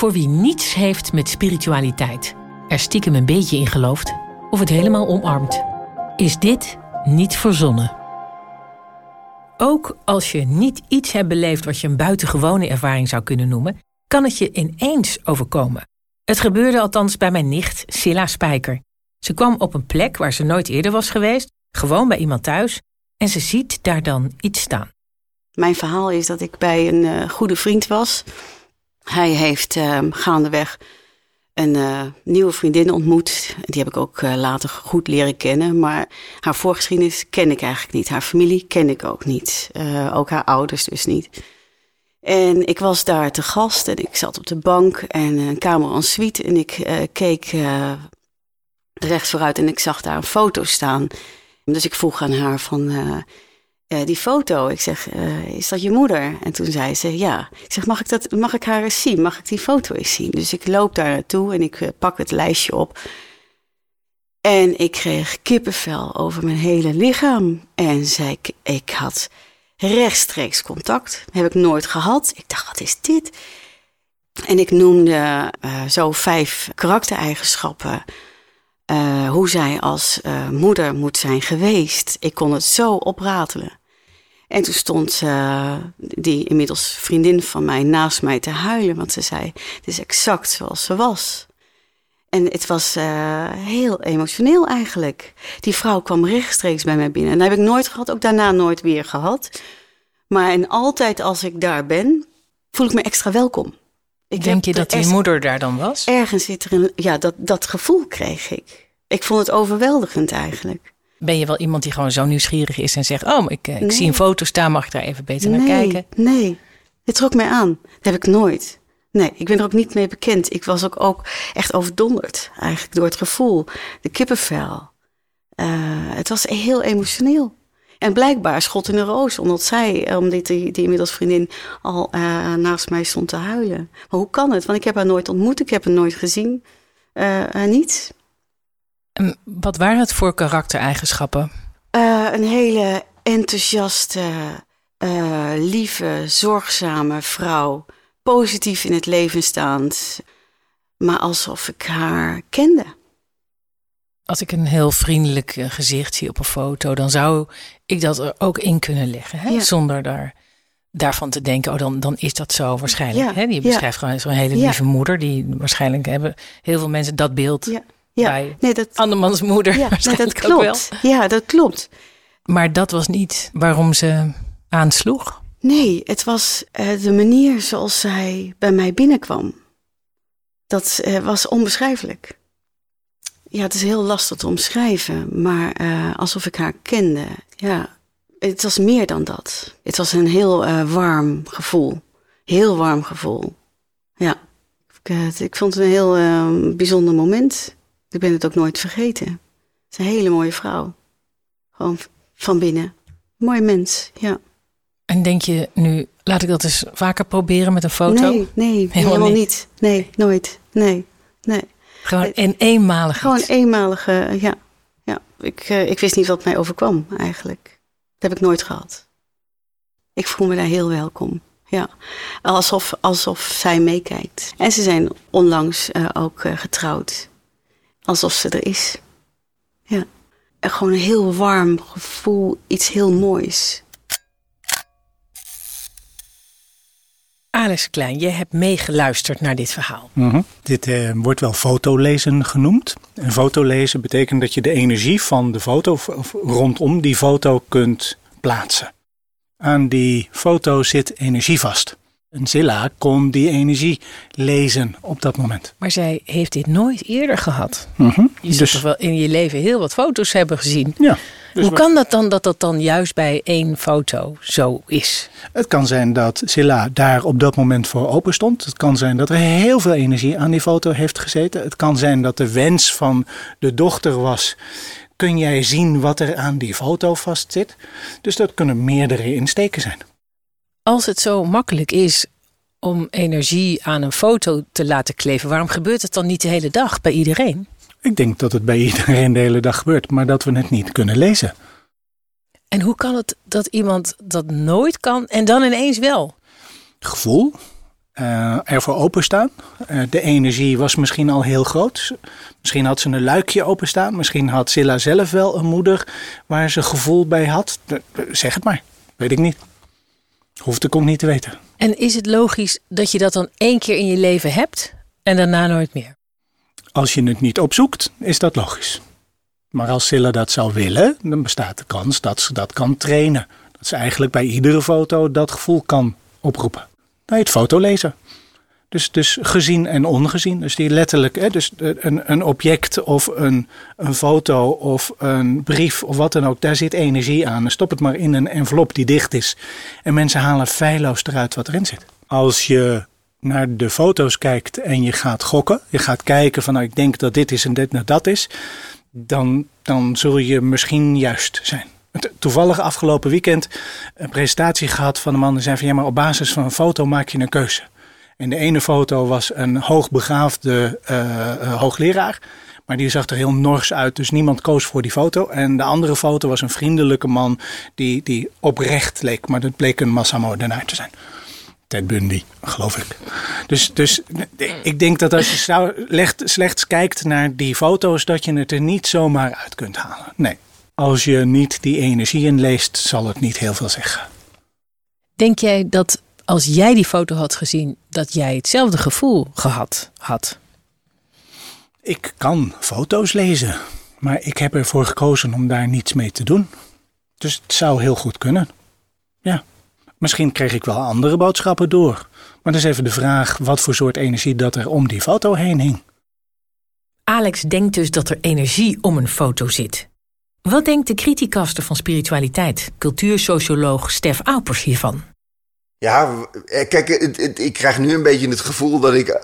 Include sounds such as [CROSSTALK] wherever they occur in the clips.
Voor wie niets heeft met spiritualiteit, er stiekem een beetje in gelooft of het helemaal omarmt, is dit niet verzonnen. Ook als je niet iets hebt beleefd wat je een buitengewone ervaring zou kunnen noemen, kan het je ineens overkomen. Het gebeurde althans bij mijn nicht, Silla Spijker. Ze kwam op een plek waar ze nooit eerder was geweest, gewoon bij iemand thuis, en ze ziet daar dan iets staan. Mijn verhaal is dat ik bij een uh, goede vriend was. Hij heeft uh, gaandeweg een uh, nieuwe vriendin ontmoet. Die heb ik ook uh, later goed leren kennen. Maar haar voorgeschiedenis ken ik eigenlijk niet. Haar familie ken ik ook niet. Uh, ook haar ouders dus niet. En ik was daar te gast en ik zat op de bank en een kamer en suite. En ik keek rechts vooruit en ik zag daar een foto staan. Dus ik vroeg aan haar van uh, die foto. Ik zeg, uh, is dat je moeder? En toen zei ze, ja. Ik zeg, mag ik, dat, mag ik haar eens zien? Mag ik die foto eens zien? Dus ik loop daar naartoe en ik uh, pak het lijstje op. En ik kreeg kippenvel over mijn hele lichaam. En zei ik, ik had rechtstreeks contact. heb ik nooit gehad. Ik dacht, wat is dit? En ik noemde zo vijf karaktereigenschappen... Hoe zij als moeder moet zijn geweest. Ik kon het zo opratelen. En toen stond uh, die inmiddels vriendin van mij naast mij te huilen, want ze zei: Het is exact zoals ze was. En het was heel emotioneel eigenlijk. Die vrouw kwam rechtstreeks bij mij binnen. En dat heb ik nooit gehad, ook daarna nooit weer gehad. Maar en altijd als ik daar ben, voel ik me extra welkom. Ik Denk je dat die moeder daar dan was? Ergens zit er een. Ja, dat, dat gevoel kreeg ik. Ik vond het overweldigend eigenlijk. Ben je wel iemand die gewoon zo nieuwsgierig is en zegt: Oh, ik, ik zie een foto staan, mag ik daar even beter nee, naar kijken? Nee, het trok mij aan. Dat heb ik nooit. Nee, ik ben er ook niet mee bekend. Ik was ook, ook echt overdonderd eigenlijk door het gevoel. De kippenvel. Uh, het was heel emotioneel. En blijkbaar schot in de roos, omdat zij, omdat die, die inmiddels vriendin al uh, naast mij stond te huilen. Maar hoe kan het? Want ik heb haar nooit ontmoet, ik heb haar nooit gezien. Uh, niets. En wat waren het voor karaktereigenschappen? Uh, een hele enthousiaste, lieve, zorgzame vrouw. Positief in het leven staand. Maar alsof ik haar kende. Als ik een heel vriendelijk gezicht zie op een foto, dan zou ik dat er ook in kunnen leggen. Hè? Ja. Zonder daar, daarvan te denken, oh, dan, dan is dat zo waarschijnlijk. Ja. Hè? Je beschrijft ja. gewoon zo'n hele lieve moeder. Die waarschijnlijk hebben heel veel mensen dat beeld bij nee, dat, andermans moeder. Ja, dat klopt. Ja, dat klopt. Maar dat was niet waarom ze aansloeg? Nee, het was uh, de manier zoals zij bij mij binnenkwam. Dat uh, was onbeschrijfelijk. Ja, het is heel lastig te omschrijven, maar uh, alsof ik haar kende. Ja, het was meer dan dat. Het was een heel uh, warm gevoel. Heel warm gevoel. Ja, ik, uh, ik vond het een heel bijzonder moment. Ik ben het ook nooit vergeten. Het is een hele mooie vrouw. Gewoon van binnen. Mooi mens, ja. En denk je nu, laat ik dat eens vaker proberen met een foto? Nee, nee helemaal, helemaal niet. niet. Nee, nooit. Nee, nee. Gewoon een eenmalige. Gewoon eenmalige, ja. ja. Ik, uh, ik wist niet wat mij overkwam eigenlijk. Dat heb ik nooit gehad. Ik voel me daar heel welkom. Ja, alsof, alsof zij meekijkt. En ze zijn onlangs uh, ook uh, getrouwd. Alsof ze er is. Ja. En gewoon een heel warm gevoel, iets heel moois. Alice Klein, je hebt meegeluisterd naar dit verhaal. Mm -hmm. Dit uh, wordt wel fotolezen genoemd. En fotolezen betekent dat je de energie van de foto of rondom die foto kunt plaatsen. Aan die foto zit energie vast. En Zilla kon die energie lezen op dat moment. Maar zij heeft dit nooit eerder gehad. Mm -hmm. Je zult dus... toch wel in je leven heel wat foto's hebben gezien. Ja. Dus Hoe kan dat dan dat dat dan juist bij één foto zo is? Het kan zijn dat Silla daar op dat moment voor open stond. Het kan zijn dat er heel veel energie aan die foto heeft gezeten. Het kan zijn dat de wens van de dochter was. Kun jij zien wat er aan die foto vastzit? Dus dat kunnen meerdere insteken zijn. Als het zo makkelijk is om energie aan een foto te laten kleven, waarom gebeurt het dan niet de hele dag bij iedereen? Ik denk dat het bij [LAUGHS] iedereen de hele dag gebeurt, maar dat we het niet kunnen lezen. En hoe kan het dat iemand dat nooit kan en dan ineens wel? Gevoel. uh, ervoor openstaan. Uh, de energie was misschien al heel groot. Misschien had ze een luikje openstaan. Misschien had Silla zelf wel een moeder waar ze gevoel bij had. Zeg het maar. Weet ik niet. Hoeft ik ook niet te weten. En is het logisch dat je dat dan één keer in je leven hebt en daarna nooit meer? Als je het niet opzoekt, is dat logisch. Maar als Silla dat zou willen, dan bestaat de kans dat ze dat kan trainen. Dat ze eigenlijk bij iedere foto dat gevoel kan oproepen. Nou, het fotolezen. Dus, dus gezien en ongezien. Dus die letterlijk, hè, dus een, een object of een, een foto of een brief of wat dan ook, daar zit energie aan. Stop het maar in een envelop die dicht is. En mensen halen feilloos eruit wat erin zit. Als je naar de foto's kijkt en je gaat gokken, je gaat kijken van nou, ik denk dat dit is en dit nou dat is, dan, dan zul je misschien juist zijn. Toevallig afgelopen weekend een presentatie gehad van een man die zei van ja, maar op basis van een foto maak je een keuze. En de ene foto was een hoogbegaafde uh, hoogleraar. Maar die zag er heel nors uit, dus niemand koos voor die foto. En de andere foto was een vriendelijke man die, die oprecht leek. Maar dat bleek een massamoordenaar te zijn. Ted Bundy, geloof ik. Dus, dus ik denk dat als je slechts kijkt naar die foto's, dat je het er niet zomaar uit kunt halen. Nee, als je niet die energie in leest, zal het niet heel veel zeggen. Denk jij dat als jij die foto had gezien, dat jij hetzelfde gevoel gehad had? Ik kan foto's lezen, maar ik heb ervoor gekozen om daar niets mee te doen. Dus het zou heel goed kunnen. Ja, misschien kreeg ik wel andere boodschappen door. Maar dan is even de vraag wat voor soort energie dat er om die foto heen hing. Alex denkt dus dat er energie om een foto zit. Wat denkt de criticaster van spiritualiteit, cultuursocioloog Stef Aupers hiervan? Ja, eh, kijk, ik krijg nu een beetje het gevoel dat ik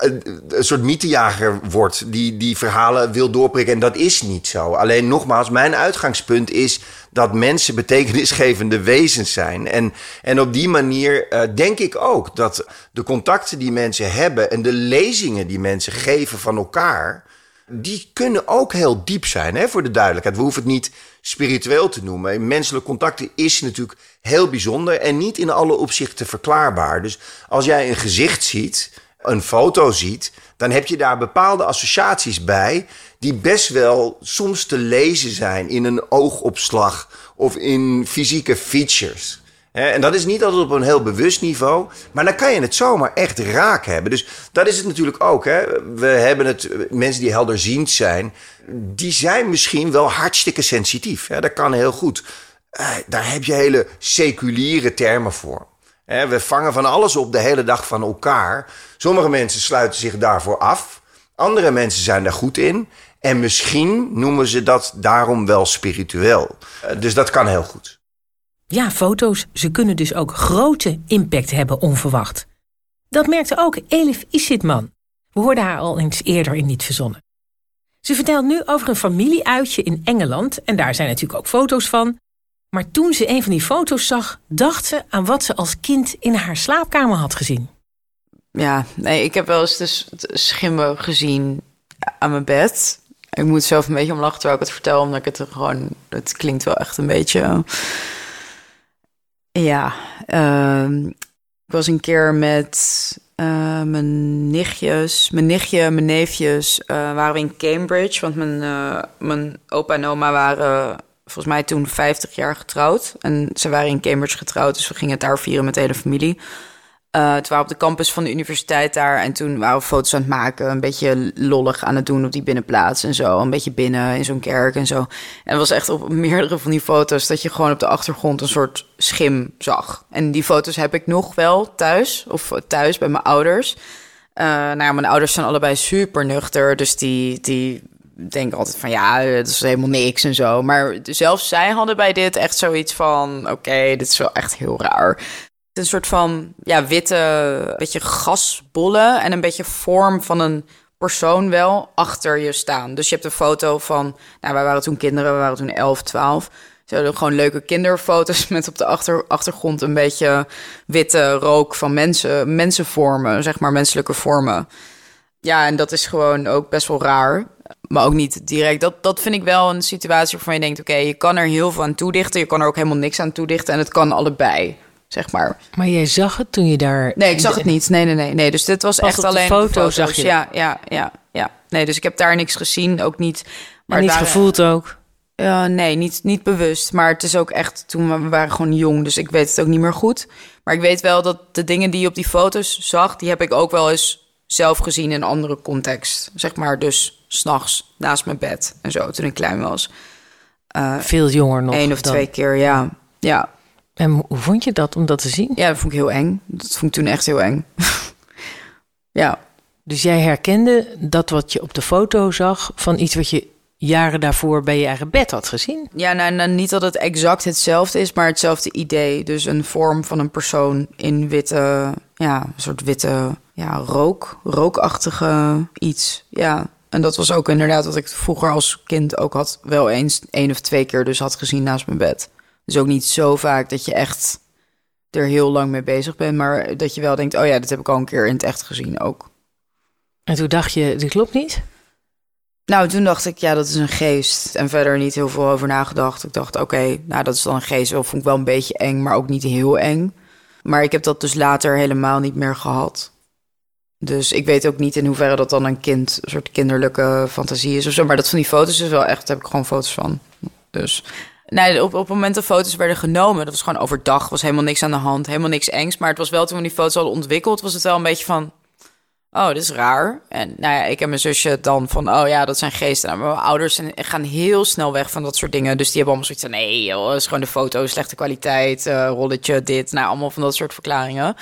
een soort mythejager word die die verhalen wil doorprikken. En dat is niet zo. Alleen nogmaals, mijn uitgangspunt is dat mensen betekenisgevende wezens zijn. En, en op die manier uh, denk ik ook dat de contacten die mensen hebben en de lezingen die mensen geven van elkaar die kunnen ook heel diep zijn, hè, voor de duidelijkheid. We hoeven het niet spiritueel te noemen. Menselijk contacten is natuurlijk heel bijzonder en niet in alle opzichten verklaarbaar. Dus als jij een gezicht ziet, een foto ziet, dan heb je daar bepaalde associaties bij die best wel soms te lezen zijn in een oogopslag of in fysieke features en dat is niet altijd op een heel bewust niveau. Maar dan kan je het zomaar echt raak hebben. Dus dat is het natuurlijk ook. Hè. We hebben het, mensen die helderziend zijn, die zijn misschien wel hartstikke sensitief. Dat kan heel goed. Eh, daar heb je hele seculiere termen voor. We vangen van alles op de hele dag van elkaar. Sommige mensen sluiten zich daarvoor af. Andere mensen zijn daar goed in. En misschien noemen ze dat daarom wel spiritueel. Eh, dus dat kan heel goed. Ja, foto's, ze kunnen dus ook grote impact hebben onverwacht. Dat merkte ook Elif Isitman. We hoorden haar al eens eerder in Niet Verzonnen. Ze vertelt nu over een familieuitje in Engeland en daar zijn natuurlijk ook foto's van. Maar toen ze een van die foto's zag, dacht ze aan wat ze als kind in haar slaapkamer had gezien. Ja, nee, ik heb wel eens de schimmen gezien aan mijn bed. Ik moet zelf een beetje om lachen terwijl ik het vertel, omdat ik het gewoon... Het klinkt wel echt een beetje ja, uh, ik was een keer met uh, mijn nichtjes, mijn nichtje, mijn neefjes, uh, waren in Cambridge. Want mijn, uh, mijn opa en oma waren volgens mij toen 50 jaar getrouwd. En ze waren in Cambridge getrouwd, dus we gingen het daar vieren met de hele familie. Uh, het waren op de campus van de universiteit daar. En toen waren we foto's aan het maken. Een beetje lollig aan het doen op die binnenplaats en zo. Een beetje binnen in zo'n kerk en zo. En het was echt op meerdere van die foto's... dat je gewoon op de achtergrond een soort schim zag. En die foto's heb ik nog wel thuis. Of thuis bij mijn ouders. Uh, nou mijn ouders zijn allebei super nuchter. Dus die, die denken altijd van ja, dat is helemaal niks en zo. Maar zelfs zij hadden bij dit echt zoiets van: oké, dit is wel echt heel raar een soort van ja, witte, beetje gasbollen en een beetje vorm van een persoon wel achter je staan. Dus je hebt een foto van, nou, wij waren toen kinderen, we waren toen 11, 12. Ze hadden gewoon leuke kinderfoto's [LAUGHS] met op de achter, achtergrond een beetje witte rook van mensen, mensenvormen, zeg maar menselijke vormen. Ja, en dat is gewoon ook best wel raar. Maar ook niet direct. Dat, dat vind ik wel een situatie waarvan je denkt: oké, je kan er heel veel aan toedichten. Je kan er ook helemaal niks aan toedichten. En het kan allebei zeg maar. Maar jij zag het toen je daar... Nee, ik zag het niet. Nee, nee, nee. nee. Dus dit was echt op de alleen foto foto's. zag je Ja, ja, ja, ja. Nee, dus ik heb daar niks gezien, ook niet... Maar niet waren- gevoeld ook. Ja, nee, niet, niet bewust. Maar het is ook echt, toen we, we waren gewoon jong, dus ik weet het ook niet meer goed. Maar ik weet wel dat de dingen die je op die foto's zag, die heb ik ook wel eens zelf gezien in een andere context. Zeg maar dus s'nachts naast mijn bed en zo, toen ik klein was. Veel jonger nog. Eén of dan. twee keer, ja. Ja. En hoe vond je dat om dat te zien? ja, dat vond ik heel eng. Dat vond ik toen echt heel eng. [LAUGHS] ja. Dus jij herkende dat wat je op de foto zag van iets wat je jaren daarvoor bij je eigen bed had gezien? Ja, nou, nou, niet dat het exact hetzelfde is, maar hetzelfde idee. Dus een vorm van een persoon in witte, ja, een soort witte, ja, rook, rookachtige iets. Ja, en dat was ook inderdaad wat ik vroeger als kind ook had, wel eens één of twee keer dus had gezien naast mijn bed. Dus ook niet zo vaak dat je echt er heel lang mee bezig bent, maar dat je wel denkt, oh ja, dit heb ik al een keer in het echt gezien ook. En toen dacht je, dit klopt niet? Nou, toen dacht ik, ja, dat is een geest. En verder niet heel veel over nagedacht. Ik dacht, oké, nou, dat is dan een geest. Dat vond ik wel een beetje eng, maar ook niet heel eng. Maar ik heb dat dus later helemaal niet meer gehad. Dus ik weet ook niet in hoeverre dat dan een kind, een soort kinderlijke fantasie is of zo. Maar dat van die foto's is wel echt, daar heb ik gewoon foto's van. Dus nee, op, op het moment dat foto's werden genomen, dat was gewoon overdag, was helemaal niks aan de hand, helemaal niks engs. Maar het was wel toen we die foto's hadden ontwikkeld, was het wel een beetje van, oh, dit is raar. En nou ja, ik en mijn zusje dan van, oh ja, dat zijn geesten. Nou, mijn ouders gaan heel snel weg van dat soort dingen. Dus die hebben allemaal zoiets van, nee joh, is gewoon de foto, slechte kwaliteit, eh, rolletje, dit. Nou, allemaal van dat soort verklaringen.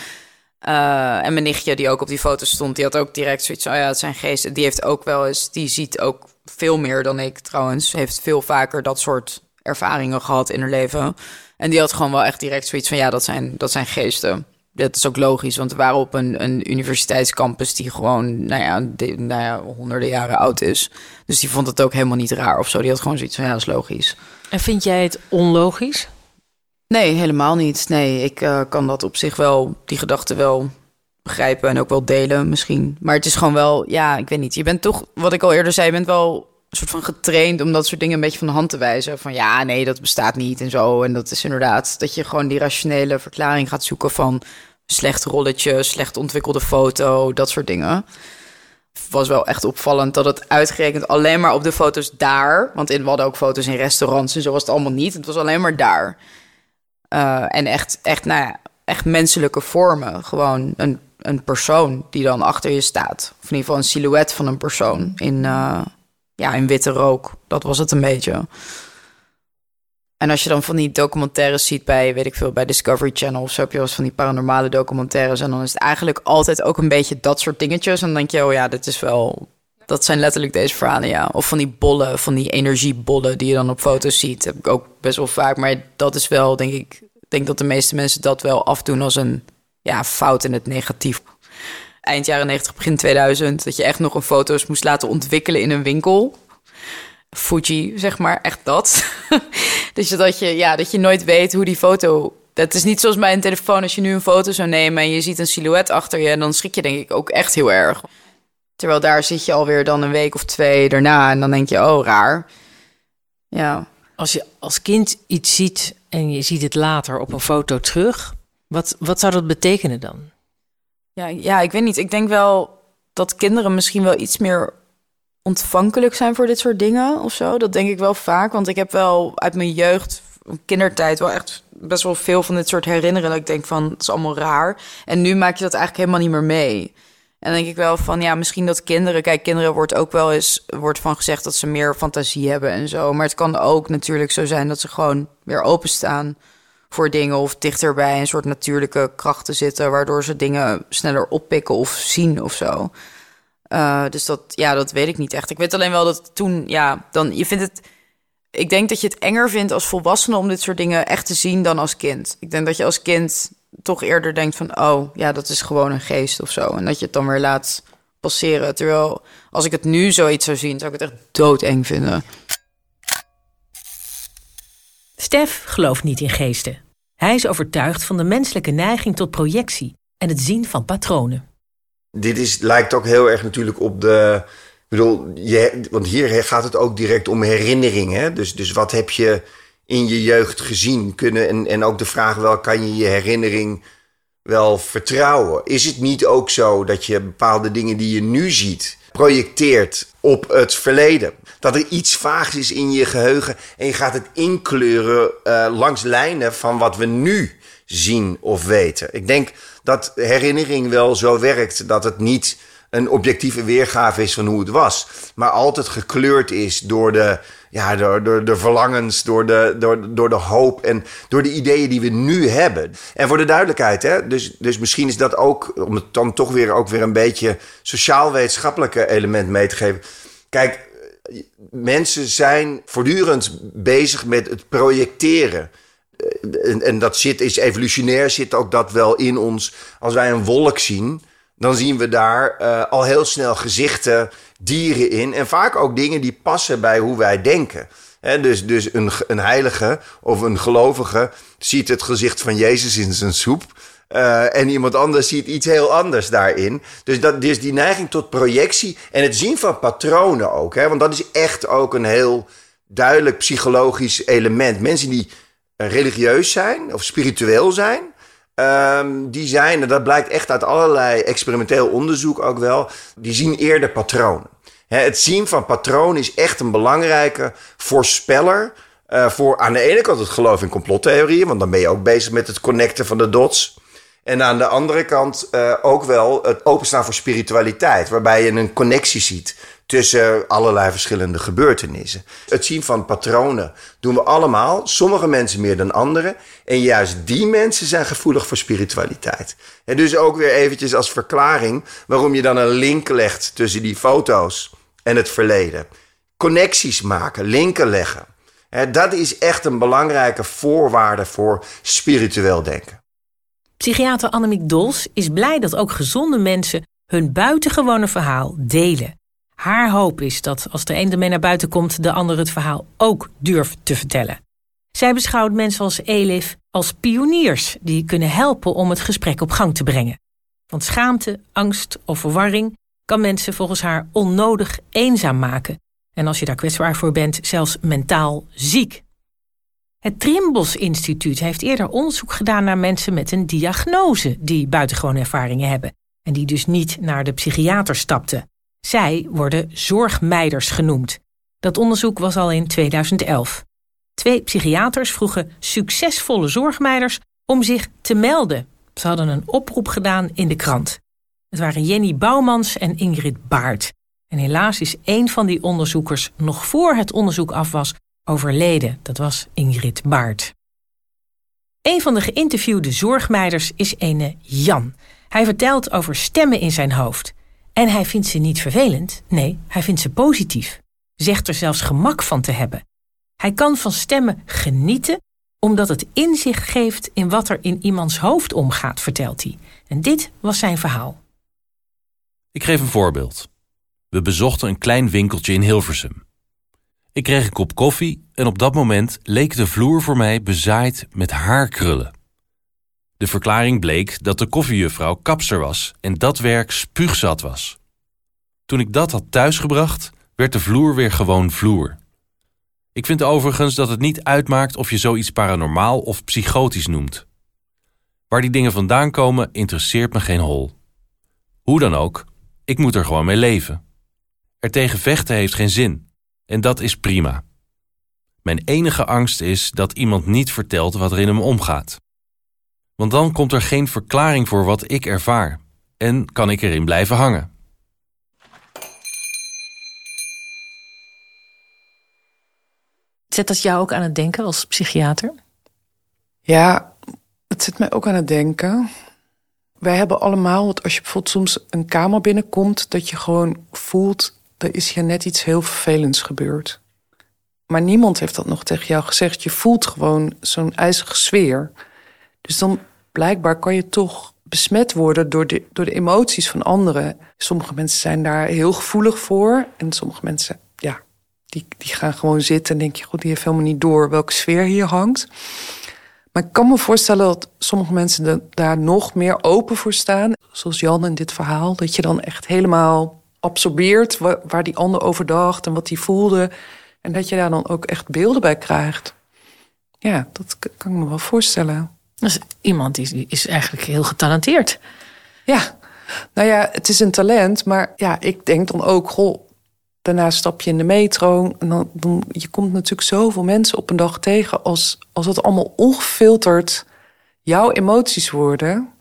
Eh, en mijn nichtje, die ook op die foto stond, die had ook direct zoiets van, oh ja, dat zijn geesten. Die heeft ook wel eens, die ziet ook veel meer dan ik trouwens. Heeft veel vaker dat soort ervaringen gehad in haar leven. En die had gewoon wel echt direct zoiets van, ja, dat zijn, dat zijn geesten. Dat is ook logisch, want we waren op een, een universiteitscampus die gewoon, nou ja, de- nou ja, honderden jaren oud is. Dus die vond het ook helemaal niet raar of zo. Die had gewoon zoiets van, ja, dat is logisch. En vind jij het onlogisch? Nee, helemaal niet. Nee, ik eh, kan dat op zich wel, die gedachte wel begrijpen en ook wel delen misschien. Maar het is gewoon wel, ja, ik weet niet. Je bent toch, wat ik al eerder zei, je bent wel soort van getraind om dat soort dingen een beetje van de hand te wijzen. Van ja, nee, dat bestaat niet en zo. En dat is inderdaad dat je gewoon die rationele verklaring gaat zoeken van slecht rolletje, slecht ontwikkelde foto, dat soort dingen. Was wel echt opvallend dat het uitgerekend alleen maar op de foto's daar, want in, we hadden ook foto's in restaurants en zo was het allemaal niet. Het was alleen maar daar. Uh, en echt, echt, nou ja, echt menselijke vormen. Gewoon een, een persoon die dan achter je staat. Of in ieder geval een silhouet van een persoon in, uh, ja, in witte rook. Dat was het een beetje. En als je dan van die documentaires ziet bij, weet ik veel, bij Discovery Channel of zo, heb je wel van die paranormale documentaires. En dan is het eigenlijk altijd ook een beetje dat soort dingetjes. En dan denk je, oh ja, dit is wel. Dat zijn letterlijk deze verhalen, ja. Of van die bollen, van die energiebollen die je dan op foto's ziet. heb ik ook best wel vaak. Maar dat is wel, denk ik, ik denk dat de meeste mensen dat wel afdoen als een ja, fout in het negatief. Eind jaren 90, begin 2000, dat je echt nog een foto's moest laten ontwikkelen in een winkel. Fuji, zeg maar, echt dat. [LAUGHS] dus dat je, ja, dat je nooit weet hoe die foto. Dat is niet zoals bij een telefoon. Als je nu een foto zou nemen en je ziet een silhouet achter je, dan schrik je denk ik ook echt heel erg. Terwijl daar zit je alweer dan een week of twee daarna en dan denk je, oh, raar. Ja. Als je als kind iets ziet en je ziet het later op een foto terug, wat, wat zou dat betekenen dan? Ja, ja, ik weet niet. Ik denk wel dat kinderen misschien wel iets meer ontvankelijk zijn voor dit soort dingen of zo. Dat denk ik wel vaak. Want ik heb wel uit mijn jeugd, kindertijd, wel echt best wel veel van dit soort herinneren. Dat ik denk van, het is allemaal raar. En nu maak je dat eigenlijk helemaal niet meer mee. En dan denk ik wel van, ja, misschien dat kinderen... Kijk, kinderen wordt ook wel eens wordt van gezegd dat ze meer fantasie hebben en zo. Maar het kan ook natuurlijk zo zijn dat ze gewoon weer openstaan voor dingen... of dichter bij een soort natuurlijke krachten zitten... waardoor ze dingen sneller oppikken of zien of zo. Uh, dus dat, ja, dat weet ik niet echt. Ik weet alleen wel dat toen, ja, dan, je vindt het... Ik denk dat je het enger vindt als volwassene om dit soort dingen echt te zien dan als kind. Ik denk dat je als kind toch eerder denkt van, oh, ja, dat is gewoon een geest of zo. En dat je het dan weer laat passeren. Terwijl als ik het nu zoiets zou zien, zou ik het echt doodeng vinden. Stef gelooft niet in geesten. Hij is overtuigd van de menselijke neiging tot projectie en het zien van patronen. Dit is, lijkt ook heel erg natuurlijk op de. Ik bedoel, je, want hier gaat het ook direct om herinneringen. Dus, dus wat heb je in je jeugd gezien? Kunnen, en, en ook de vraag wel, kan je je herinnering wel vertrouwen? Is het niet ook zo dat je bepaalde dingen die je nu ziet projecteert op het verleden? Dat er iets vaags is in je geheugen en je gaat het inkleuren uh, langs lijnen van wat we nu zien of weten. Ik denk dat herinnering wel zo werkt dat het niet een objectieve weergave is van hoe het was, maar altijd gekleurd is door de, ja, door, door de verlangens, door de, door, door de hoop en door de ideeën die we nu hebben. En voor de duidelijkheid, hè, dus, dus misschien is dat ook, om het dan toch weer ook weer een beetje sociaal-wetenschappelijke element mee te geven. Kijk, mensen zijn voortdurend bezig met het projecteren. En, en dat zit, is evolutionair, zit ook dat wel in ons. Als wij een wolk zien, dan zien we daar uh, al heel snel gezichten, dieren in. En vaak ook dingen die passen bij hoe wij denken. Dus dus een, een heilige of een gelovige ziet het gezicht van Jezus in zijn soep. Uh, en iemand anders ziet iets heel anders daarin. Dus, dat, dus die neiging tot projectie en het zien van patronen ook. Hè, want dat is echt ook een heel duidelijk psychologisch element. Mensen die religieus zijn of spiritueel zijn, Um, die zijn, en dat blijkt echt uit allerlei experimenteel onderzoek ook wel, die zien eerder patronen. Het zien van patronen is echt een belangrijke voorspeller uh, voor aan de ene kant het geloof in complottheorieën, want dan ben je ook bezig met het connecten van de dots. En aan de andere kant uh, ook wel het openstaan voor spiritualiteit, waarbij je een connectie ziet tussen allerlei verschillende gebeurtenissen. Het zien van patronen doen we allemaal, sommige mensen meer dan anderen. En juist die mensen zijn gevoelig voor spiritualiteit. En dus ook weer eventjes als verklaring waarom je dan een link legt tussen die foto's en het verleden. Connecties maken, linken leggen. Dat is echt een belangrijke voorwaarde voor spiritueel denken. Psychiater Annemiek Dols is blij dat ook gezonde mensen hun buitengewone verhaal delen. Haar hoop is dat als de een ermee naar buiten komt, de ander het verhaal ook durft te vertellen. Zij beschouwt mensen als Elif als pioniers die kunnen helpen om het gesprek op gang te brengen. Want schaamte, angst of verwarring kan mensen volgens haar onnodig eenzaam maken. En als je daar kwetsbaar voor bent, zelfs mentaal ziek. Het Trimbos Instituut heeft eerder onderzoek gedaan naar mensen met een diagnose die buitengewone ervaringen hebben en die dus niet naar de psychiater stapten. Zij worden zorgmeiders genoemd. Dat onderzoek was al in 2011. Twee psychiaters vroegen succesvolle zorgmeiders om zich te melden. Ze hadden een oproep gedaan in de krant. Het waren Jenny Bouwmans en Ingrid Baart. En helaas is één van die onderzoekers nog voor het onderzoek af was overleden. Dat was Ingrid Baart. Een van de geïnterviewde zorgmeiders is ene Jan. Hij vertelt over stemmen in zijn hoofd. En hij vindt ze niet vervelend, nee, hij vindt ze positief. Zegt er zelfs gemak van te hebben. Hij kan van stemmen genieten omdat het inzicht geeft in wat er in iemands hoofd omgaat, vertelt hij. En dit was zijn verhaal. Ik geef een voorbeeld. We bezochten een klein winkeltje in Hilversum. Ik kreeg een kop koffie en op dat moment leek de vloer voor mij bezaaid met haarkrullen. De verklaring bleek dat de koffiejuffrouw kapster was en dat werk spuugzat was. Toen ik dat had thuisgebracht, werd de vloer weer gewoon vloer. Ik vind overigens dat het niet uitmaakt of je zoiets paranormaal of psychotisch noemt. Waar die dingen vandaan komen, interesseert me geen hol. Hoe dan ook, ik moet er gewoon mee leven. Er tegen vechten heeft geen zin, en dat is prima. Mijn enige angst is dat iemand niet vertelt wat er in hem omgaat. Want dan komt er geen verklaring voor wat ik ervaar en kan ik erin blijven hangen. Zet dat jou ook aan het denken als psychiater? Ja, het zet mij ook aan het denken. Wij hebben allemaal, als je bijvoorbeeld soms een kamer binnenkomt, dat je gewoon voelt, er is hier net iets heel vervelends gebeurd. Maar niemand heeft dat nog tegen jou gezegd. Je voelt gewoon zo'n ijzige sfeer. Dus dan blijkbaar kan je toch besmet worden door de, door de emoties van anderen. Sommige mensen zijn daar heel gevoelig voor. En sommige mensen, ja, die, die gaan gewoon zitten en denk je, goed, die heeft helemaal niet door welke sfeer hier hangt. Maar ik kan me voorstellen dat sommige mensen daar nog meer open voor staan. Zoals Jan in dit verhaal. Dat je dan echt helemaal absorbeert waar, die ander over dacht en wat hij voelde. En dat je daar dan ook echt beelden bij krijgt. Ja, dat kan ik me wel voorstellen. Dus iemand die is eigenlijk heel getalenteerd. Ja, nou ja, het is een talent, maar ja, ik denk dan ook, goh, daarna stap je in de metro en dan, je komt natuurlijk zoveel mensen op een dag tegen als als het allemaal ongefilterd jouw emoties worden,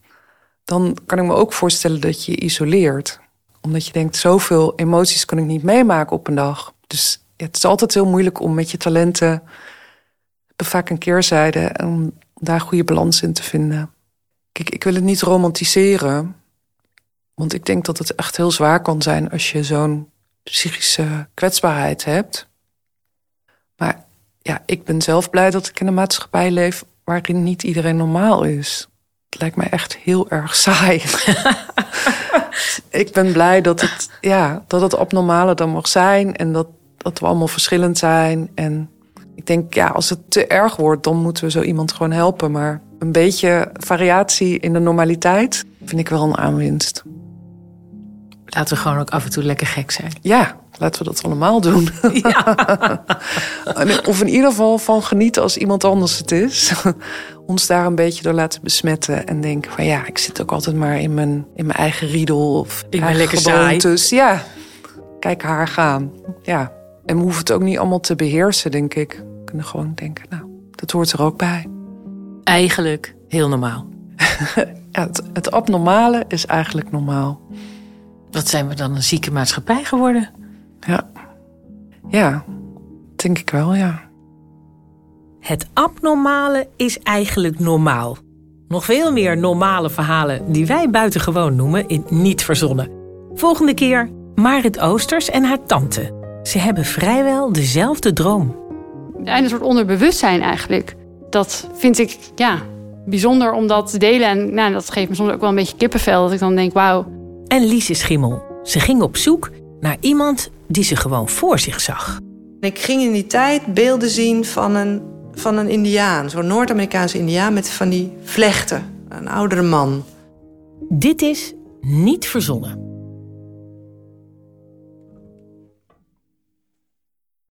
dan kan ik me ook voorstellen dat je je isoleert, omdat je denkt zoveel emoties kan ik niet meemaken op een dag. Dus het is altijd heel moeilijk om met je talenten vaak een keerzijde en daar goede balans in te vinden. Kijk, ik wil het niet romantiseren. Want ik denk dat het echt heel zwaar kan zijn als je zo'n psychische kwetsbaarheid hebt. Maar ja, ik ben zelf blij dat ik in een maatschappij leef waarin niet iedereen normaal is. Het lijkt mij echt heel erg [LAUGHS] saai. ik ben blij dat het, ja, dat het abnormale dan mag zijn en dat, dat we allemaal verschillend zijn. En ik denk, ja, als het te erg wordt, dan moeten we zo iemand gewoon helpen. Maar een beetje variatie in de normaliteit vind ik wel een aanwinst. Laten we gewoon ook af en toe lekker gek zijn. Ja, laten we dat allemaal doen. [LAUGHS] [LAUGHS] of in ieder geval van genieten als iemand anders het is. [LAUGHS] Ons daar een beetje door laten besmetten. En denken van ja, ik zit ook altijd maar in mijn, in mijn eigen riedel. Of ben eigen lekker gewoontes. Ja, kijk haar gaan. Ja, en we hoeven het ook niet allemaal te beheersen, denk ik. We kunnen gewoon denken, nou, dat hoort er ook bij. Eigenlijk heel normaal. [LAUGHS] Ja, het, het abnormale is eigenlijk normaal. Wat zijn we dan een zieke maatschappij geworden? Ja, ja denk ik wel, ja. Het abnormale is eigenlijk normaal. Nog veel meer normale verhalen die wij buitengewoon noemen in Niet Verzonnen. Volgende keer Marit Oosters en haar tante. Ze hebben vrijwel dezelfde droom. En een soort onderbewustzijn eigenlijk. Dat vind ik ja, bijzonder om dat te delen. En nou, dat geeft me soms ook wel een beetje kippenvel. Dat ik dan denk, wauw. En Lise Schimmel. Ze ging op zoek naar iemand die ze gewoon voor zich zag. Ik ging in die tijd beelden zien van een, van een indiaan. Zo'n Noord-Amerikaanse indiaan met van die vlechten. Een oudere man. Dit is Niet Verzonnen.